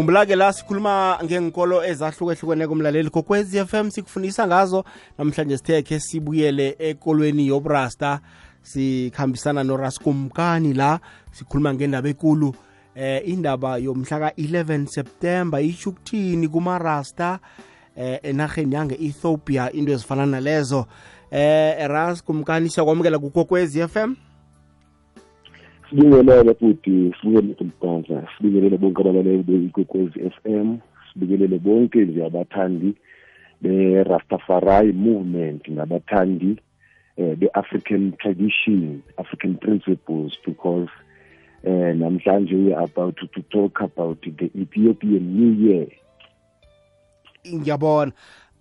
khumbula-ke la sikhuluma ngenkolo ezahlukehlukeneko mlaleli f m sikufundisa ngazo. Namhlanje sithekhe sibuyele ekolweni yobrasta sikhambisana noraskumkani la sikhuluma ngendaba ekulu. Eh indaba yomhla ka-11 september isho ukuthini kumarasta eh enarheni yange-ethiopia into ezifana nalezo. Eh ras kumkani siyakwamukela f FM sibingelele futhi sibingelele umdanza sibingelele bonke abalaleli bekwekwezi f m sibikelele bonke nje abathandi be-rastafari movement nabathandi uh, be-african tradition african principles because eh, namhlanje we are about to, talk about the ethiopian new year. Ngiyabona.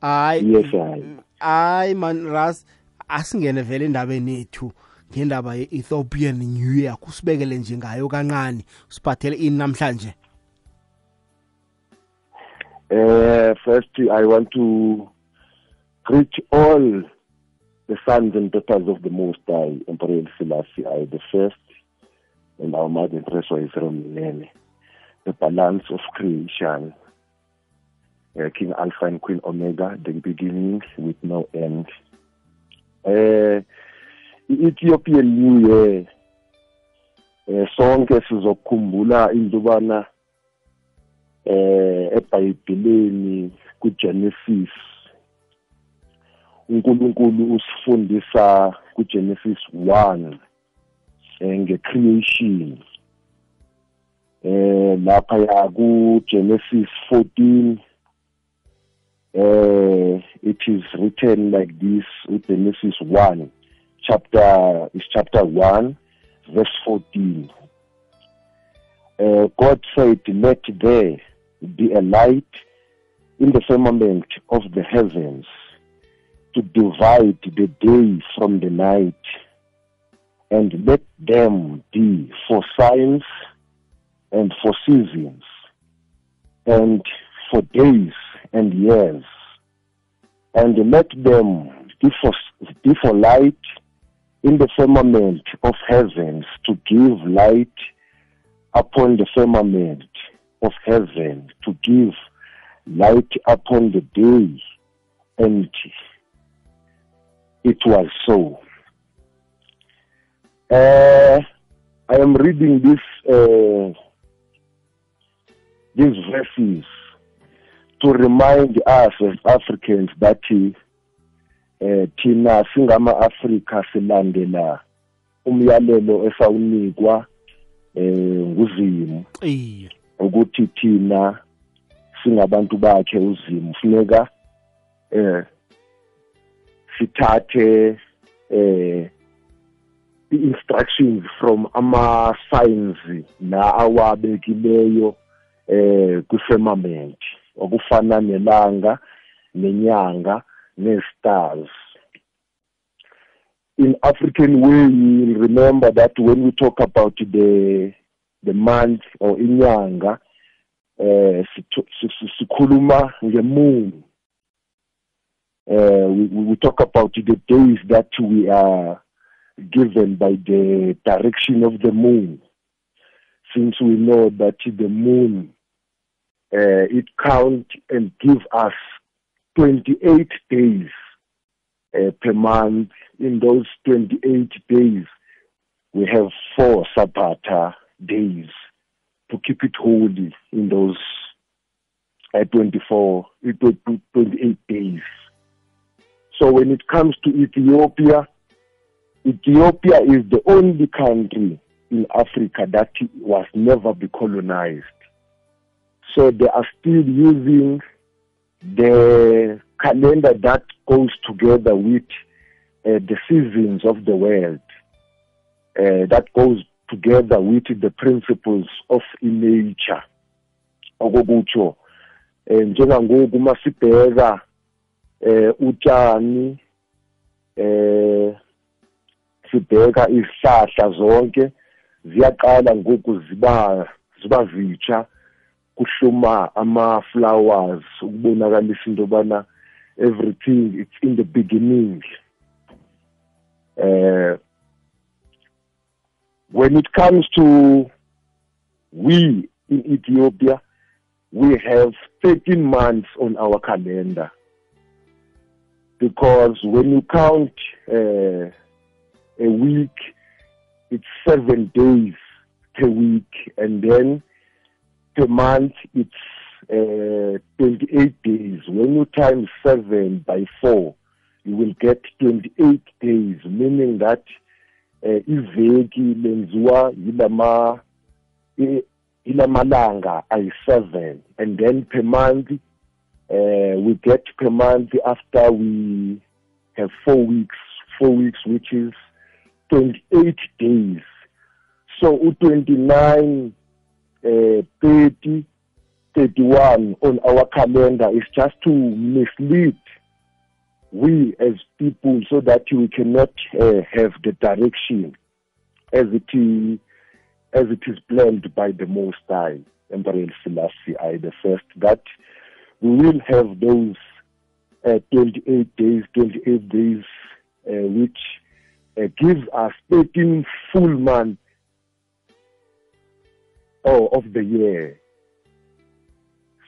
Hayi yes hayi hayi man ras asingene vele endabeni ethu ngendaba ye-ethiopian new year kusibekele nje ngayo kancane usiphathele ini namhlanje? Uh, first i want to greet all the sons and daughters of the most high emperor selassie i the first and our mother empress Israel the balance of creation uh, king alpha and queen omega the beginning with no end. Uh, i-Ethiopian New Year eh sonke sizokukhumbula intubana eh eBhayibhelini kuGenesis uNkulunkulu usifundisa kuGenesis 1 eh ngecreation. Eh lapha ya kuGenesis 14 eh it is written like this uGenesis 1 chapter is chapter 1 verse 14 uh, God said let there be a light in the firmament of the heavens to divide the day from the night and let them be for signs and for seasons and for days and years. And let them be for, be for light in the firmament of heavens to give light upon the firmament of heaven to give light upon the day and it was so. Uh, i am reading this uh, these verses to remind us as africans that eh thina singama-Afrika silandela umyalelo esawunikwa eh nguzimu. Ukuthi thina singabantu bakhe uzimu. Funeka eh sithathe eh i-instructions from ama-signs la awabekileyo eh kwi-firmament. Okufana nelanga nenyanga In African way, you'll remember that when we talk about the the month or inyanga, sikhuluma ngemoon. Uh, we, we talk about the days that we are given by the direction of the moon. Since we know that the moon, uh, it count and give us 28 days uh, per month. In those 28 days, we have four Sabbath days to keep it holy in those uh, 24, 28 days. So when it comes to Ethiopia, Ethiopia is the only country in Africa that was never be colonized. So they are still using the calendar that goes together with uh, the seasons of the world, uh, that goes together with the principles of nature. okokutsho eh njengangoku masibheka eh utshani eh sibheka izihlahla zonke ziyaqala ngoku ziba ziba zitsha kuhluma ama-flowers ukubonakalisa into yobana everything it's in the beginning. Uh, when it comes to we in Ethiopia we have 13 months on our calendar. Because when you count uh, a week, it's seven days per week, and then per month it's uh, 28 days. When you times seven by four, you will get 28 days, meaning that uh, iveki lenziwa yilama ilamalanga ayi-seven and then per month uh, we get per month after we have four weeks four weeks which is 28 days so u-29 uh, 30 31 on our calendar. Is just to mislead we as people so that we cannot uh, have the direction as it is as it is planned by the Most High, Emperor Selassie I the first, that we will have those uh, 28 days, 28 days, uh, which gives us 13 full months oh, of the year.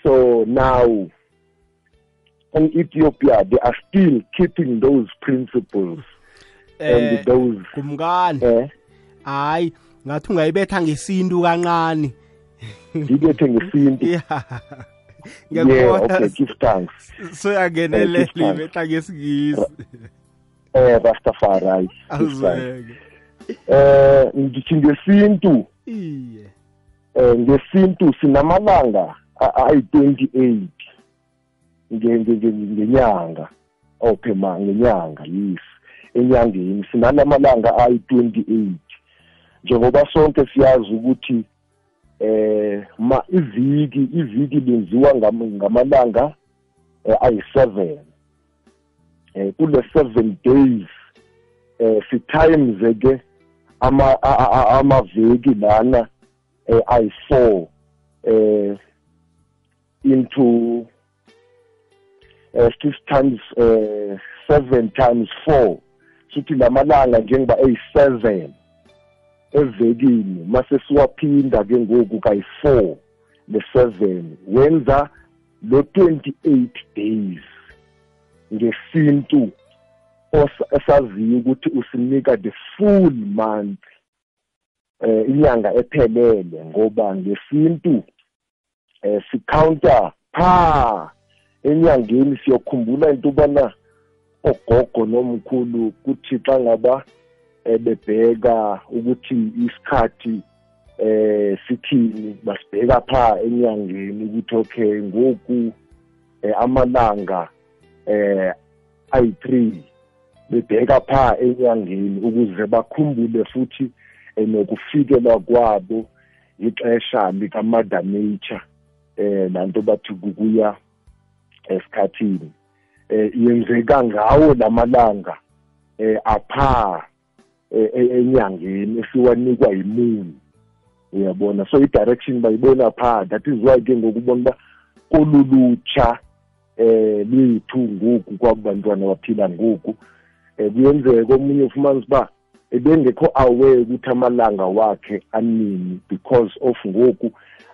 So now, in Ethiopia, they are still keeping those principles eh and those. kumkani Eh, hayi ngathi ungayibetha ngesintu kancane ngibethe ngesintu. yeah Yeah, okay, give thanks. soyangenelele Eh, give ibetha ngesingisi Eh, Rastafari. awuzweke Eh, ngithi ngesintu, iye eh, ngesintu sinamalanga a- ayi-28 nge- nge- nge- ngenyanga. Okay ma, ngenyanga, yes. Enyangeni sinalamalanga ayi-28. Njengoba sonke siyazi ukuthi eh ma iviki iviki lenziwa ngam- ngamalanga eh, ayi-7 eh kule 7 days eh si times ke ama a- a- a- amaveki lana eh ayi-4 eh into eh 6 times eh 7 times 4 sithi lamalanga njengoba eyi-7 evekini mase siwaphinda ke ngoku kayi-4 le-7 wenza lo 28 days ngesintu os- esaziyo ukuthi usinika the full month eh inyanga ephelele ngoba ngesintu eh sicounter pha enyangeni siyokhumbula into ubana ogogo nomkhulu kuthi xa ngaba eh, bebheka ukuthi isikhathi eh sithini basibheka pha enyangeni ukuthi okay ngoku eh, amalanga eh ayi3 bebheka pha enyangeni ukuze bakhumbule futhi eh, nokufikela kwabo ixesha lika mother nature eh lanto bathi kukuya esikhathini. Eh yenzeka ngawo lamalanga eh apha eh, e- enyangeni esiwanikwa yimuni uyabona? So i-direction bayibona pha that is why ke ngokubona uba kolulutsha eh lethu ngoku kwabantwana baphila ngoku eh kuyenzeka. Omunye ufumanisa uba ebengekho aware ukuthi amalanga wakhe anini because of ngoku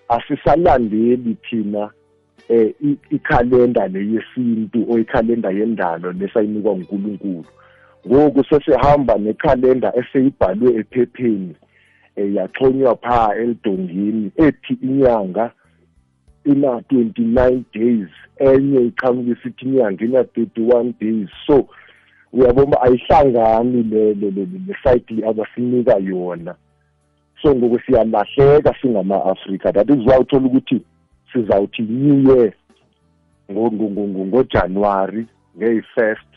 asisalandeli thina eh i- ikhalenda le yesintu o ikhalenda yendalo lesayinikwa uNkulunkulu ngoku sesihamba nekhalenda eseyibhalwe ephepheni eh yaxhonywa pha elidongini ethi inyanga ina 29 days enye iqhamuka isithi inyanga ina 31 days. So uyabona ayihlangani le le le le cycle abasinika yona. So ngoku siyalahleka singama-afrika. That is why uthola ukuthi sizawuthi new year ngo- ngo- ngo- ngo- ngojanuwari ngeyi-first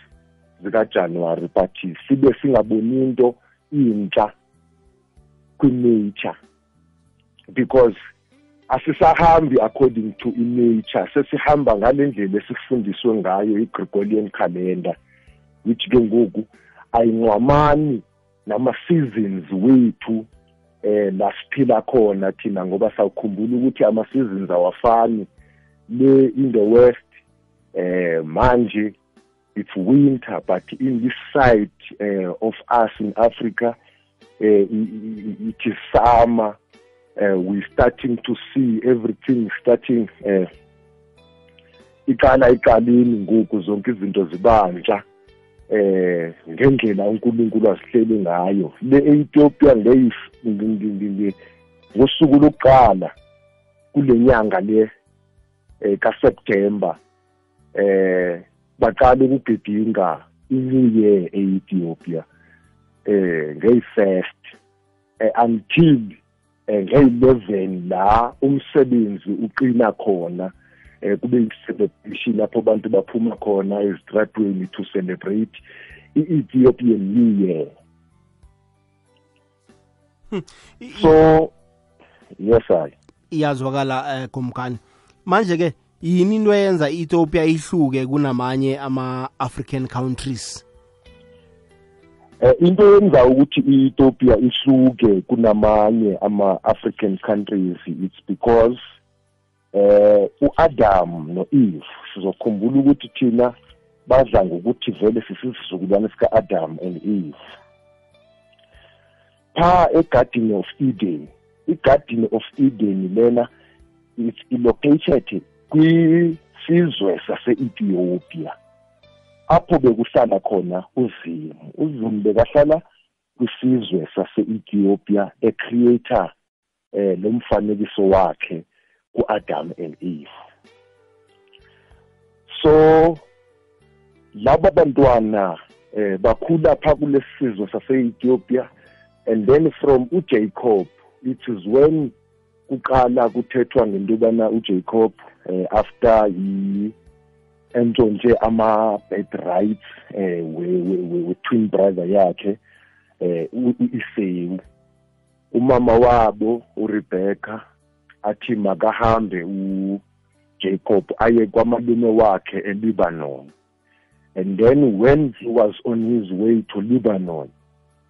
zikajanuwari but sibe singaboni into intsha kwi-nature. Because asisahambi according to i-nature sesihamba ngale ndlela esifundiswe ngayo i-gregorian calendar. Which ke ngoku ayinqwamani nama-seasons wethu eh la siphila khona thina ngoba sawukhumbula ukuthi ama-seasons awafani. Le in the west eh manje it's winter but in this side uh, of us in Africa uh, it is summer. Uh, we starting to see everything starting uh, iqala iqalini ngoku zonke izinto zibantsha eh ngendlela uNkulunkulu asihleli ngayo. Le Ethiopia ngosuku lokuqala kule nyanga le eh kaSeptember eh baqala ukugidinga iNew Year eEthiopia eh ngey-first eh, until eh, ngey-11 la umsebenzi uqina khona. Eh kube i-celebration lapho abantu baphuma khona ezitradweni to celebrate i-Ethiopian New Year. Hmm. so yes i iyazwakala eh kumkani manje ke yini into eyenza iEthiopia ihluke kunamanye ama-African countries? Eh into yenza ukuthi iEthiopia ihluke kunamanye ama-African countries it's because eh uAdam noEve sizokhumbula ukuthi thina badla ngokuthi vele sisisizukulwane sika Adam and Eve. Pha egarden of Eden igarden of Eden lena is located kwisizwe sase-Ethiopia apho bekuhlala khona uzimu uzimu bekahlala kwisizwe sase-Ethiopia ecreator eh lo mfanekiso wakhe. ku-Adam and Eve. So laba bantwana eh bakhula pha kulesizwe sase-Ethiopia and then from uJacob it is when kuqala kuthethwa ngento yobana uJacob eh, after he entshontshe ama-birthrights eh we-twin brother yakhe eh u-Esau umama wabo uRebecca athi makahambe uJacob aye kwamalume wakhe elibanon. And then when he was on his way to libanon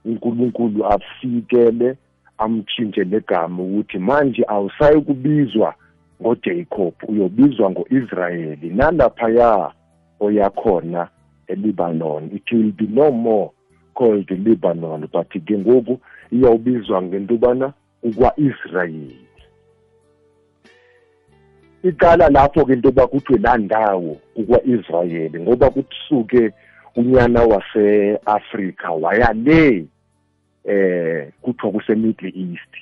uNkulunkulu afikele amtshintshe legama ukuthi manje awusayi kubizwa ngoJacob uyobizwa ngoIsrayeli. Nalaphaya oyakhona elibanon. It will be no more called libanon but ke ngoku iyawubizwa ngento ngentubana ukwa-Israyeli iqala lapho ke into bakuthiwe la ndawo ukwa-Israyeli ngoba kusuke unyana wase-Afrika waya le eh kuthiwa kuse Middle East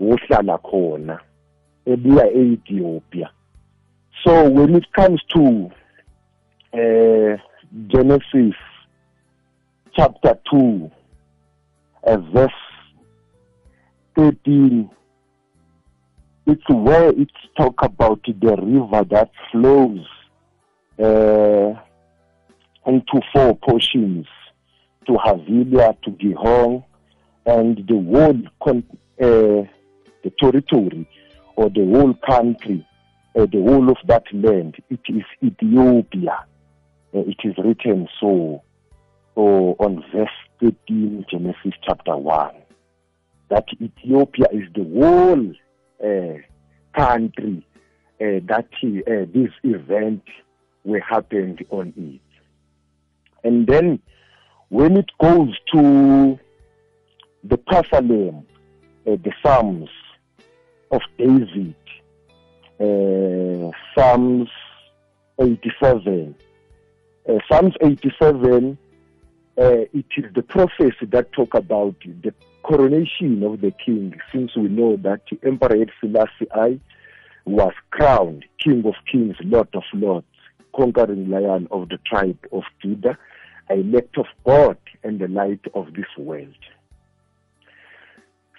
wohlala khona ebuya e-Ethiopia. So when it comes to uh, Genesis chapter 2 uh, verse 13 it's where it talk about the river that flows uh, into four portions to Havilia, to Gihon, and the whole con- uh, the territory or the whole country, uh, the whole of that land, it is Ethiopia. Uh, it is written so uh, on verse 13, Genesis chapter 1, that Ethiopia is the whole country uh, that uh, this event will happened on it. And then when it goes to the Psalm, uh, the Psalms of David, uh, Psalms 87. Uh, Psalms 87, uh, it is the prophecy that talk about the coronation of the king, since we know that Emperor Selassie I was crowned King of Kings, Lord of Lords, conquering lion of the tribe of Judah, a elect of God and the light of this world.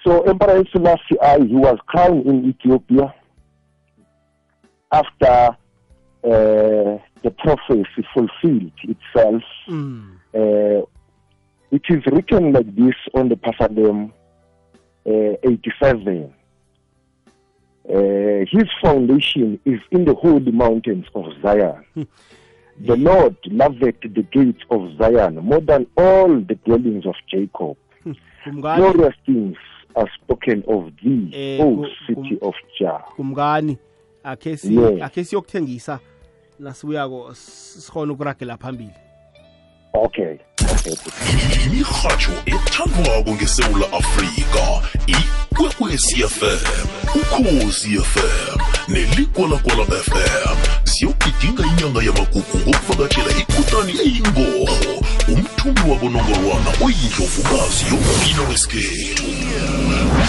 So Emperor Selassie I, he was crowned in Ethiopia after uh, the prophecy fulfilled itself. mm. Uh, it is written like this on the Pasadem uh, 87. Uh, his foundation is in the holy mountains of Zion. the Lord loveth the gates of Zion more than all the dwellings of Jacob. Glorious things are spoken of thee, Eh, O city of Jah. Kumgani, akhe si Yeah. akhe siyokuthengisa nasibuyako s- sikhona ukuragela phambili Okay. Imirhatsho ethandwako ngesewula afrika. Ikwekwecfm ukhosi fm neligwalagwala fm ziyogidinga inyanga yamagugu ngokuvakatshela umthumbi wabonongorwana oyindlovukazi yombino wesikhethu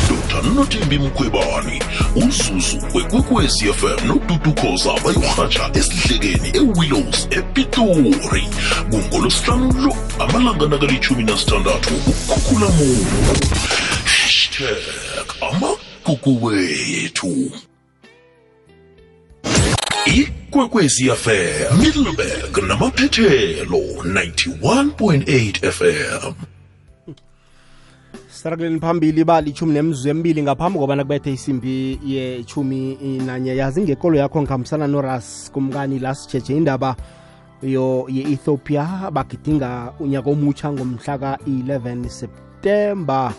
dr nothembi mkhwebani uzuzu wekwekwezi fm nodudukoza bayorhatsha esihlekeni ewillows epitori kungolosihlanu lo amalanga nakalitshumi nasithandathu ukhukhulamungu hashtag amagugu wethu ikwekwezi fm middleburg namaphethelo 91.8 fm sirakuleni phambili balichumi nemzuzu emibili ngaphambi kobana kubethe isimbi yechumi nanye. Yazi ngekolo yakho ngihambisana noras kumkani la indaba ye-ethiopia. Bagidinga unyaka omutsha ngomhla ka-11 septemba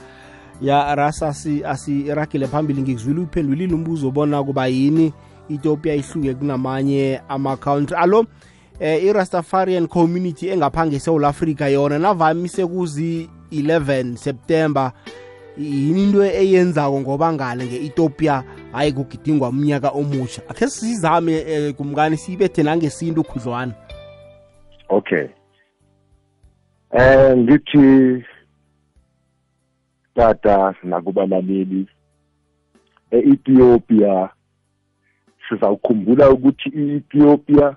ya ras asiragile phambili. Ngikuzwile uphendulile umbuzo bona kuba yini ethiopia ihluke kunamanye ama-country alo eh, i-rastafarian community engaphange esewula afrika yona navamise kuzi-11 september. Yini into eyenzako ngoba ngale nge-ethiopia hayi kugidingwa umnyaka omusha. Akhe sizame eh, kumkani siyibethe nangesintu khudlwana. Okay. Eh ngithi tata nakubalaleli e-Ethiopia sizawukhumbula ukuthi i-Ethiopia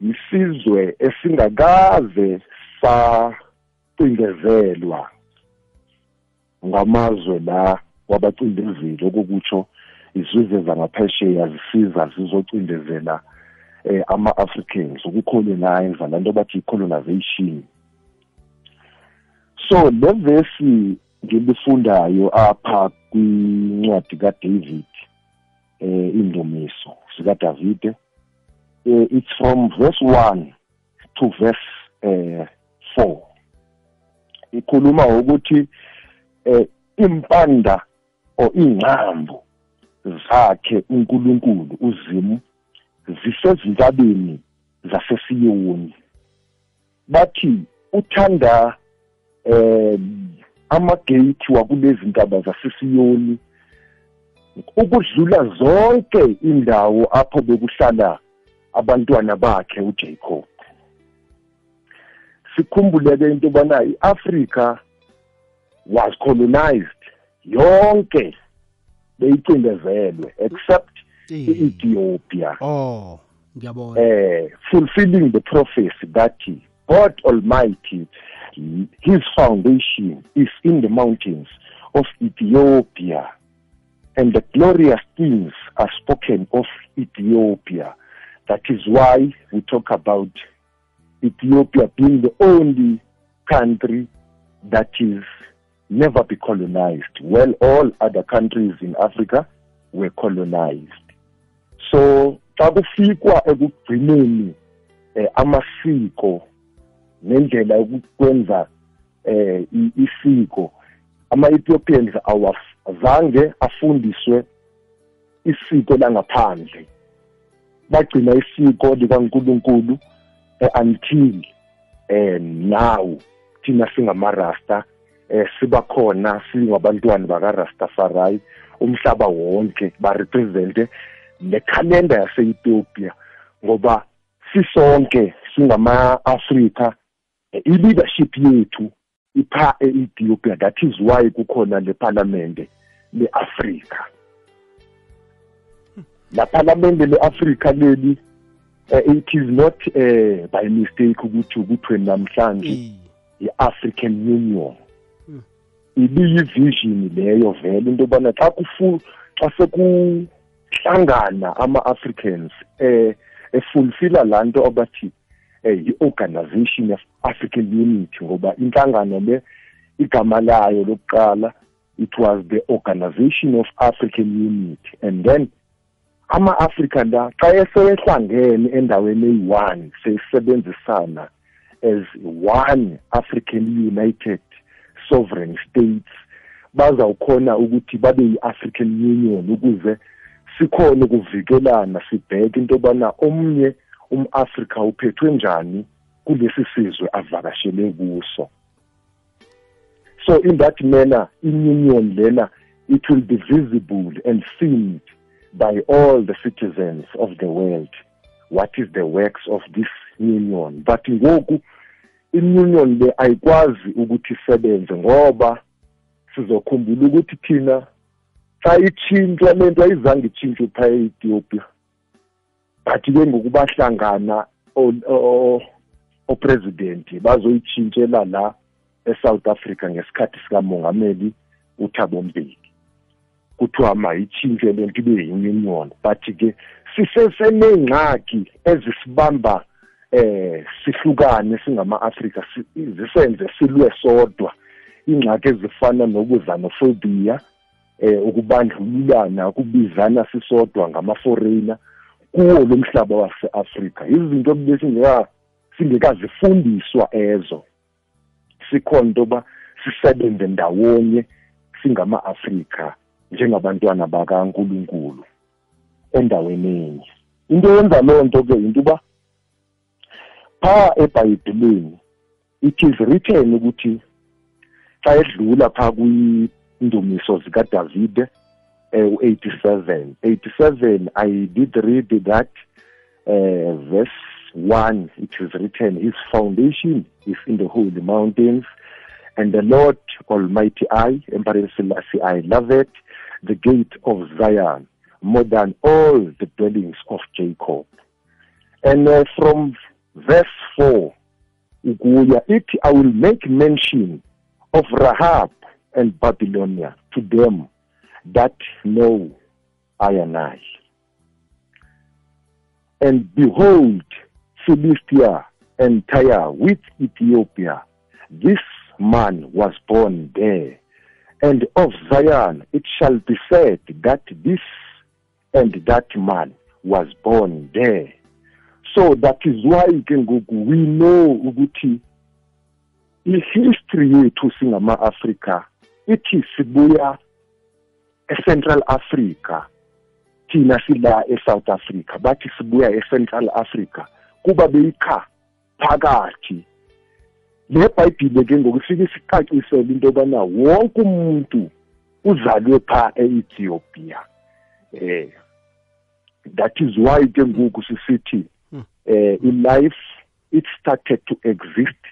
isizwe esingakaze sacindezelwa ngamazwe la wabacindezeli. Okukutsho izizwe zangaphesheya zisiza zizocindezela eh, ama-africans. Ukucolonize lanto bathi i-colonization. So le vesi ngilifundayo apha kwincwadi kaDavid eh indumiso sikaDavide eh, it's from verse 1 to verse eh 4 ikhuluma ukuthi eh impanda o ingcambu zakhe uNkulunkulu uzimu zisezintabeni zasesiyoni. Bathi uthanda eh amagate wakulezi ntaba zasesiyoni ukudlula zonke indawo apho bekuhlala abantwana bakhe uJacob. Sikhumbuleke into bana iAfrica was colonized. Yonke beyicindezelwe except iEthiopia. Oh ngiyabona. Eh fulfilling the prophecy that God Almighty his foundation is in the mountains of Ethiopia. And the glorious things are spoken of Ethiopia. That is why we talk about Ethiopia being the only country that is never be colonized. Well all other countries in Africa were colonized. So xa kufikwa ekugcineni eh, amasiko nendlela yokwenza eh isiko ama-Ethiopians awazange afundiswe isiko langaphandle. Bagcina isiko likaNkuluNkulu eh, until eh now. Thina singamarasta eh siba khona singabantwana bakaRastafari. Umhlaba wonke ba represent le calendar yase-Ethiopia ngoba sisonke singama-Afrika i-leadership yethu ipha e-Ethiopia that is why kukhona le parliament le-Afrika. La parliament le-Afrika leli uh, it is not uh, by mistake ukuthi ukuthi namhlanje i-African Union. Ibiyivision leyo vele into yobana xa kufu xa sekuhlangana ama-Africans eh efulfilla lanto abathi eh i-organization of African Unity ngoba inhlangano le igama layo lokuqala it was the organization of African Unity. And then ama-Africa la xa esehlangene endaweni eyi-one sesebenzisana as one African United sovereign states bazawukhona ukuthi babe yi-African Union ukuze sikhona ukuvikelana sibheke into yobana omnye umAfrika uphethwe njani kulesi sizwe avakashele kuso. So in that manner in-union lena it will be visible and seen by all the citizens of the world what is the works of this union. But ngoku i-union le ayikwazi ukuthi isebenze ngoba sizokhumbula ukuthi thina xa itshintshwa lento ayizange itshintshwe phaya e-ethiopia. But ke ngokubahlangana opresident bazoyitshintshela la eSouth Africa ngesikhathi sikamongameli uThabo Mbeki. Kuthiwa mayitshintshe lento ibe union but ke sisesenengxaki ezisibamba eh sihlukane singama-Afrika zisenze silwe sodwa. Ingxaki ezifana nokuzanophobia eh ukubandlululana ukubizana sisodwa ngama-foreigner kuwo lo mhlaba wase-Afrika izinto ebesingeka singekazifundiswa ezo. Sikhona into yoba sisebenze ndawonye singama-Afrika njengabantwana bakaNkuluNkulu endaweni enye. Into yenza loo nto ke into uba phaa ebhayibhelini it is written ukuthi xa edlula phaa kwiindumiso zikadavide uh, 87 87 i did read that uh, verse 1 it is written his foundation is in the holy mountains and the lord almighty i emperor selassie i love it the gate of zion more than all the dwellings of jacob. And uh, from verse 4 it i will make mention of rahab and babylonia to them that know I and I. And behold, Philistia and Tyre with Ethiopia, this man was born there. And of Zion it shall be said that this and that man was born there. So that is why we know ukuthi i-history yethu singama-Afrika ithi sibuya eCentral Africa thina sila eSouth Africa bathi sibuya eCentral Africa kuba beyikha phakathi. Le bhayibhile ke ngokufika isicacisela into yobana wonke umuntu uzalwe pha e-Ethiopia. Eh that is why ke ngoku sisithi eh in life it started to exist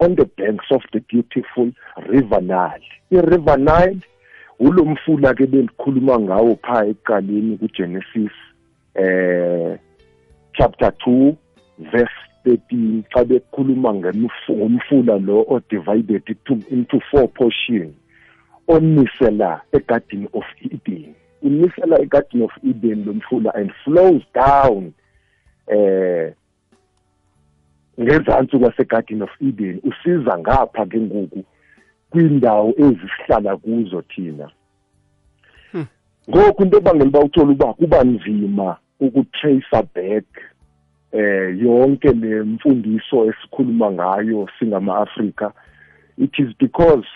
on the banks of the beautiful river Nile. I-river Nile ulomfula ke belikhuluma ngawo pha ekuqaleni kuGenesis eh chapter 2 verse 13 xa bekhuluma ngomfula lo o divided into four portions onisela egarden of Eden. Unisela egarden of Eden lomfula and flows down eh ngezantsi kwasegarden of Eden. Usiza ngapha ke ngoku kwindawo ezisihlala kuzo thina. Ngoku into ebangela uba uthole uba kuba nzima ukutracer back eh yonke le mfundiso esikhuluma ngayo singama-Afrika. It is because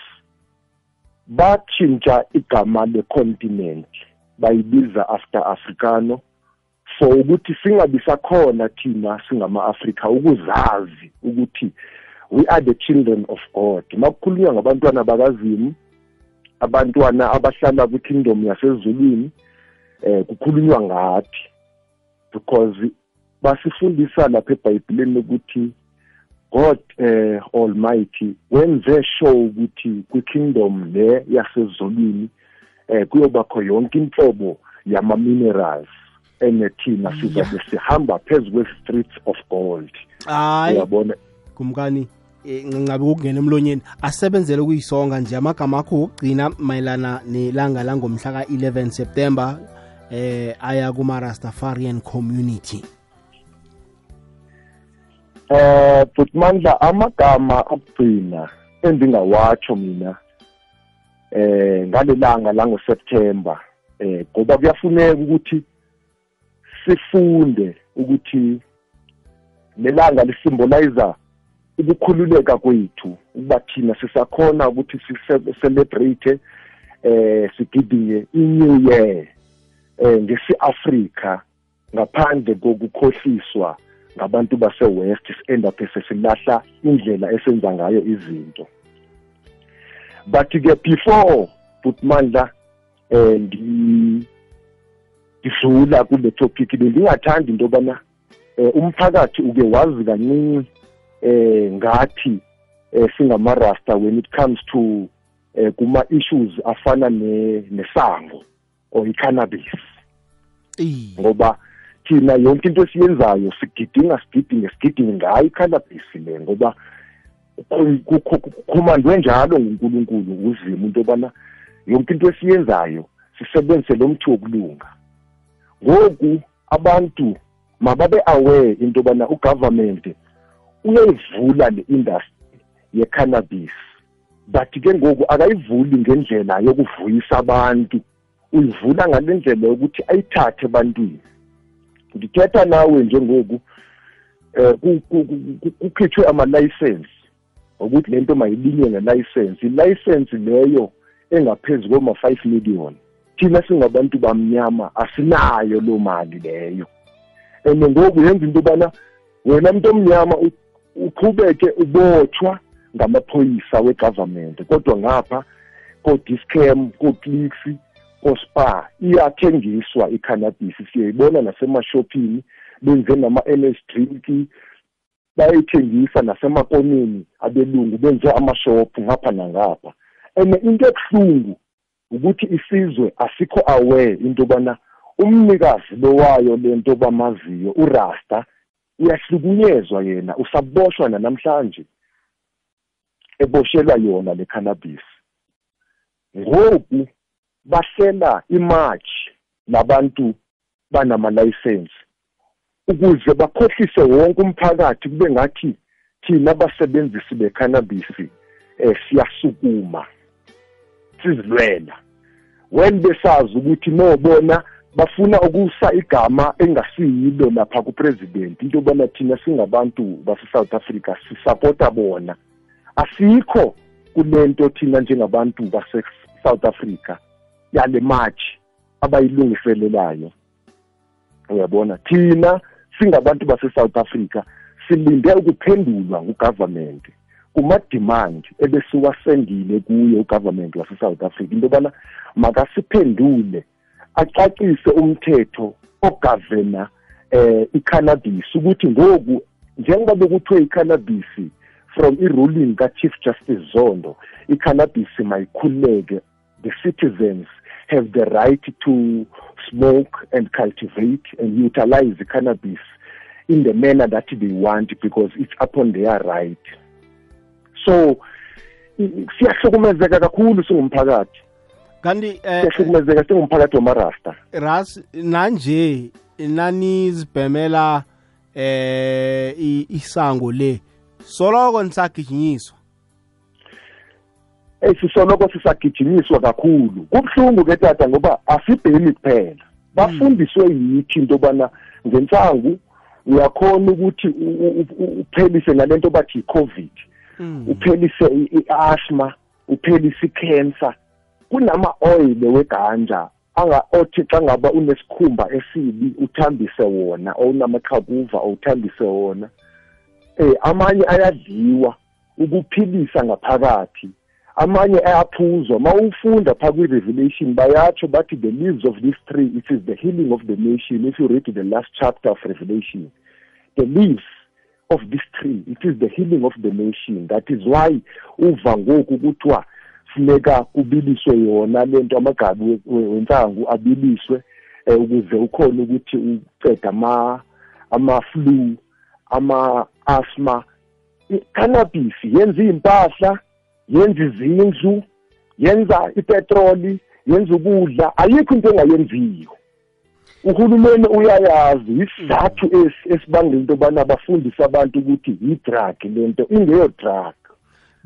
batshintsha igama le-continent bayibiza after africano. For ukuthi singabi sakhona thina singama-Afrika ukuzazi ukuthi we are the children of God. Makukhulunywa ngabantwana bakazimu abantwana abahlala kwi-kingdom yasezulwini eh kukhulunywa ngathi because basifundisa lapha eBhayibhelini ukuthi God eh Almighty wenze sure ukuthi kwi-kingdom le yasezulwini eh kuyobakho yonke inhlobo yama minerals enethina sizabe sihamba phezu kwe-streets of gold. Hayi. Uyabona? Kumkani? Ngingabe ukungena emlonyeni asebenzele ukuyisonga nje amagama akho wokugcina mayelana nelanga langomhla ka-11 september eh aya kuma-rastafarian community. Eh but mandla amagama okugcina endingawatsho mina eh ngalelanga langoSeptember eh ngoba kuyafuneka ukuthi sifunde ukuthi lelanga lisymbolizer ukukhululeka kwethu ukuba thina sisakhona ukuthi celebrate eh sigidinge i-new year eh ngesi-Africa ngaphandle kokukhohliswa ngabantu base-west si-end-up sesilahla indlela esenza ngayo izinto. But-ke before butmandla um ngidlula kule topic bendingathandi into yobana um umphakathi uke wazi kancinci um ngathi um singamarasta when it comes to um kuma-issues afana nesango or i-cannabis. Ngoba thina yonke into esiyenzayo sigidinga sigidinge sigidinge ngayo i-cannabis le ngoba kukhomandwe njalo ngunkulunkulu uzima into yobana yonke into esiyenzayo sisebenzise lo mthi wokulunga ngoku abantu mababe aware into yobana ugovernment uyayivula le industry ye-cannabis. But ke ngoku akayivuli ngendlela yokuvuyisa abantu. Uyivula ngale ndlela yokuthi ayithathe ebantwini. Ngithetha nawe njengoku um kukhitshwe ama-license ukuthi lento mayilinywe ngelicense. Ilicense leyo engaphezu koma-five million thina singabantu bamnyama asinayo loo mali leyo. And ngoku yenza into yobana wena muntu omnyama uqhubeke ubotshwa ngamaphoyisa wegovernment kodwa ngapha ko-discam ko-clicks ko-spa iyathengiswa i-cannabis. Siyayibona nasemashophini benze nama-n s drink bayayithengisa nasemakoneni abelungu benze amashophu ngapha nangapha. And into ebuhlungu ukuthi isizwe asikho aware into yobana umnikazi lowayo lento bamaziyo urasta uyahlukunyezwa yena usaboshwa namhlanje eboshelwa yona le cannabis. Ngoku bahlela imarch nabantu banama-license ukuze bakhohlise wonke umphakathi kube ngathi thina abasebenzisi be-cannabis eh siyasukuma sizilwela. When besazi ukuthi nobona bafuna ukusa igama engasiyilo lapha kupresident into yobana thina singabantu base-south africa sisapota bona. Asikho kulento thina njengabantu base-south africa yale march abayilungiselelayo. Uyabona? Thina singabantu base-south africa silinde ukuphendulwa ngugovernment kuma-demand ebesiwasendile kuye ugovernment wase-south africa. Into yobana makasiphendule acacise umthetho ogavena eh i-cannabis ukuthi ngoku njengoba kuthiwe i-cannabis from i-ruling ka-chief justice zondo i-cannabis mayikhululeke. The citizens have the right to smoke and cultivate and utilize the cannabis in the manner that they want because it's upon their right. So siyahlukumezeka kakhulu singumphakathi. Kanti eh, siyahlukumezeka singumphakathi wamarasta. Ras nanje nanizibhemela eh isango le? Soloko nisagijinyiswa. Eh sisoloko sisagijinyiswa kakhulu. Kubuhlungu ke tata ngoba asibhemi kuphela. Bafundiswe yithi into yobana ngensangu uyakhona ukuthi uphelise nalento bathi i-covid mm. uphelise i-asthma uphelise i-cancer. Kunama-oyile weganja othi xa ngaba unesikhumba esibi uthambise wona or unamaqhakuva or uthambise wona eh amanye ayadliwa ukuphilisa ngaphakathi amanye ayaphuzwa. Mawufunda pha kwi-revelation bayatsho bathi the leaves of this tree it is the healing of the nation. If you read the last chapter of revelation the leaves of this tree it is the healing of the nation. That is why uva ngoku kuthiwa funeka kubiliswe yona lento amagabi wensangu abiliswe eh, ukuze ukhona ukuthi uceda ama ama-flu ama-asthma i-cannabis yenza iy'mpahla yenza izindlu yenza ipetroli yenza ukudla ayikho into engayenziyo uhulumeni uyayazi isizathu esibangela into yobana bafundise abantu ukuthi yi-drug lento ingeyo drug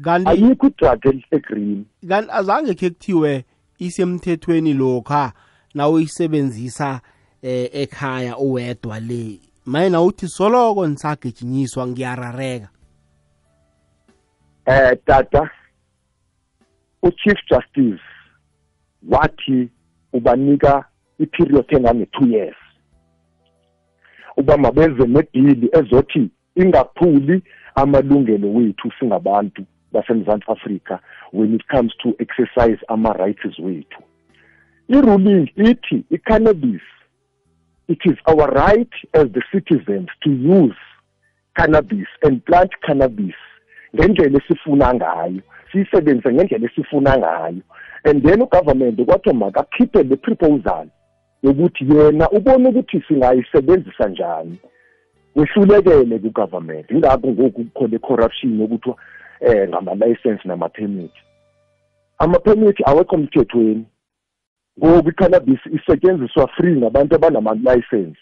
kanti ayikho i-drug egreen kanti azange khe kuthiwe isemthethweni lokha nawuyisebenzisa eh ekhaya uwedwa le. Mayena uthi soloko nisagijinyiswa ngiyarareka. Eh tata uchief justice wathi ubanika i-period engange-two years. Uba mabeze nebhili ezothi ingaphuli amalungelo wethu singabantu. Basemzantsi afrika when it comes to exercise ama-rights wethu i-ruling ithi i-cannabis it is our right as the citizens to use cannabis and plant cannabis ngendlela esifuna ngayo siyisebenzise ngendlela esifuna ngayo. And then ugovernment kwathiwa makakhiphe le proposal yokuthi yena ubone ukuthi singayisebenzisa njani wehlulekele kugovernment. Ingakho ngoku kukhona corruption yokuthi eh ngama-license nama-permit ama-permit awekho mthethweni ngoku i-cannabis isetshenziswa free ngabantu abanama-license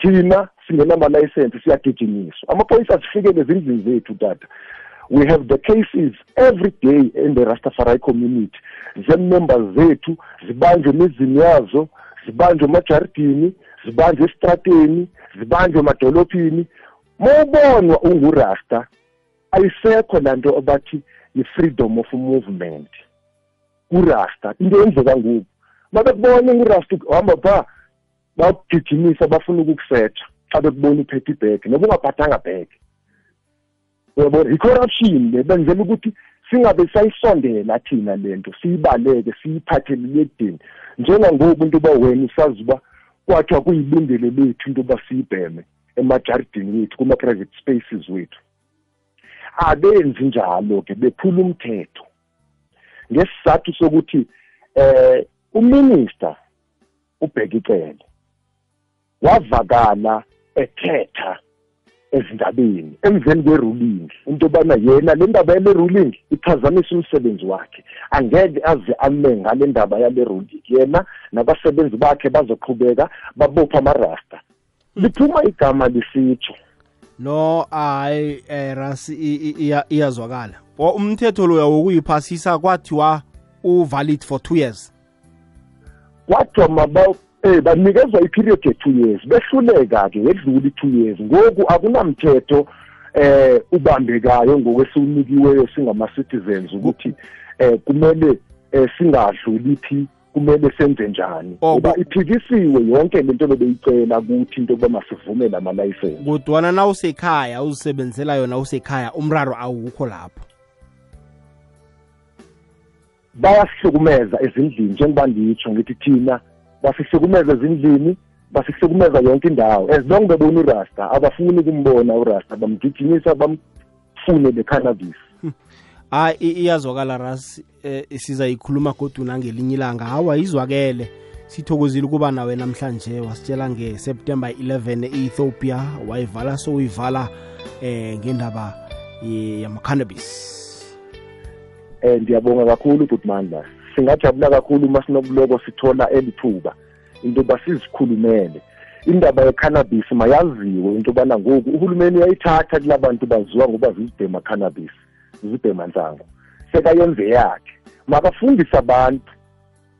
thina singenama-license siyagijinyiswa. Amaphoyisa asifikele ezindlini zethu tata. We have the cases every day in the rastafari community. Zemembers zethu zibanjwe emizini yazo zibanjwe emajaridini zibanjwe esitrateni zibanjwe emadolophini mawubonwa ungurasta ayisekho lanto abathi yi-freedom of movement. Kurasta into yenzeka ngoku. Mabekubona urasta uhamba pha bakugijimisa bafuna ukukusetha xa bekubona uphethe ibhege noba ungaphathanga bhege. Uyabona? I-corruption le benzela ukuthi singabe sayisondela thina lento siyibaleke siyiphathelele ekudeni njengangoku into yoba wena usazi uba kwathiwa kuyilungelo lethu into yoba siyibheme emajaridini wethu kuma-private spaces wethu. Abenzi njalo-ke bephula umthetho. Ngesizathu sokuthi eh uminister ubheka icele wavakala ethetha ezindabeni emveni kwe-ruling. Into yobana yena le ndaba yale ruling iphazamisa umsebenzi wakhe. Angeke aze ame ngale ndaba yale ruling yena nabasebenzi bakhe bazoqhubeka babopha amarasta. Liphuma igama lisitsho. No hayi eh rasi iyazwakala. Umthetho loya wokuyiphasisa kwathiwa uvalid for 2 years. Kwathiwa maba eh banikezwa iperiod ye-two years. Behluleka-ke yedlula i-two years. Ngoku akunamthetho eh ubambekayo ngokwesiwunikiweyo singama-citizens ukuthi eh kumele eh singadluli phi kumele senze njani? Oh, ngoba ku- iphikisiwe yonke lento bebeyicela kuthi into yokuba masivume lama-license kodwana na usekhaya uzisebenzela yona usekhaya umraro awukho lapho. Bayasihlukumeza ezindlini njengoba nditsho ngithi thina basihlukumeza ezindlini basihlukumeza yonke indawo. As long bebona urasta abafuni ukumbona urasta bamgijimisa bamfune le-cannabis hayi i- iyazwakala ras eh, sizayikhuluma kodwa ngelinye ilanga. Hawa izwakele. Sithokozile ukuba nawe namhlanje wasitshela ngeseptember 11 e-ethiopia. Wayivala soyivala eh ngendaba eh, yama-cannabis. Um ndiyabonga kakhulu butmandla singajabula kakhulu uma sinokuloko sithola elithuba into yoba sizikhulumele. Indaba ye-cannabis mayaziwe into yobana ngoku uhulumeni uyayithatha kula bantu baziwa ngoba zizibhema cannabis. Zizibhema nsango sekayenze yakhe. Makafundise abantu.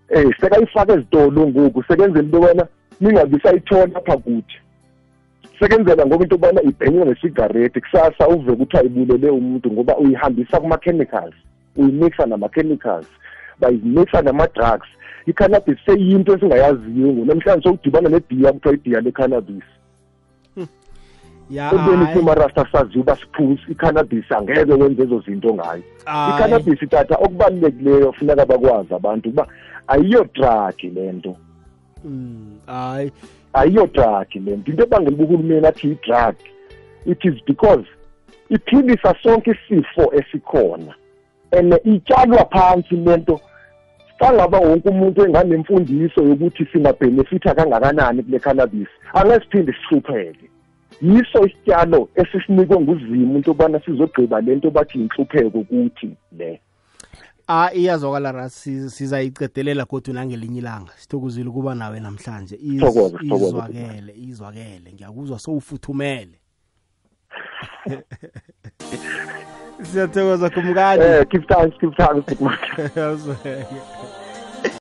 Eh sekayifaka ezitolo ngoku sekenzela into yobana ningabi sayithola apha kuthi. Sekenzela ngoba into yobana ibhenywe ngesigareti kusasa uve kuthiwa ibulele umuntu ngoba uyihambisa kuma-chemicals uyimixa nama-chemicals bayimixa nama-drugs. I-cannabis seyinto esingayaziyo namhlanje sokudibana nebhiya kuthiwa ibhiya le-cannabis ya entweni hayi, simarasta saziyo uba siphuzi i-cannabis angeke wenze ezo zinto ngayo. I-cannabis tata okubalulekileyo funeka bakwazi abantu uba ayiyo drug le nto. Mm, hayi. Ayiyo drug le nto. Into ebangela uba uhulumeni athi i-drug it is because iphilisa sonke isifo esikhona and itshalwa phansi lento kangaba wonke umuntu enganemfundiso yokuthi singabhenefitha kangakanani kule cannabis. Angesiphinde sihlupheke. Yiso isityalo esisinikwe nguzimu into yobana sizogqiba le nto bathi yinhlupheko kuthi le. A iyazwakala si- sizayicedelela kodwa nangelinye ilanga. Sithokozile ukuba nawe namhlanje. Izwakele izwakele. Ngiyakuzwa sowufuthumele. Siyathokoza kumkani eh keep thanks keep Awuzweke.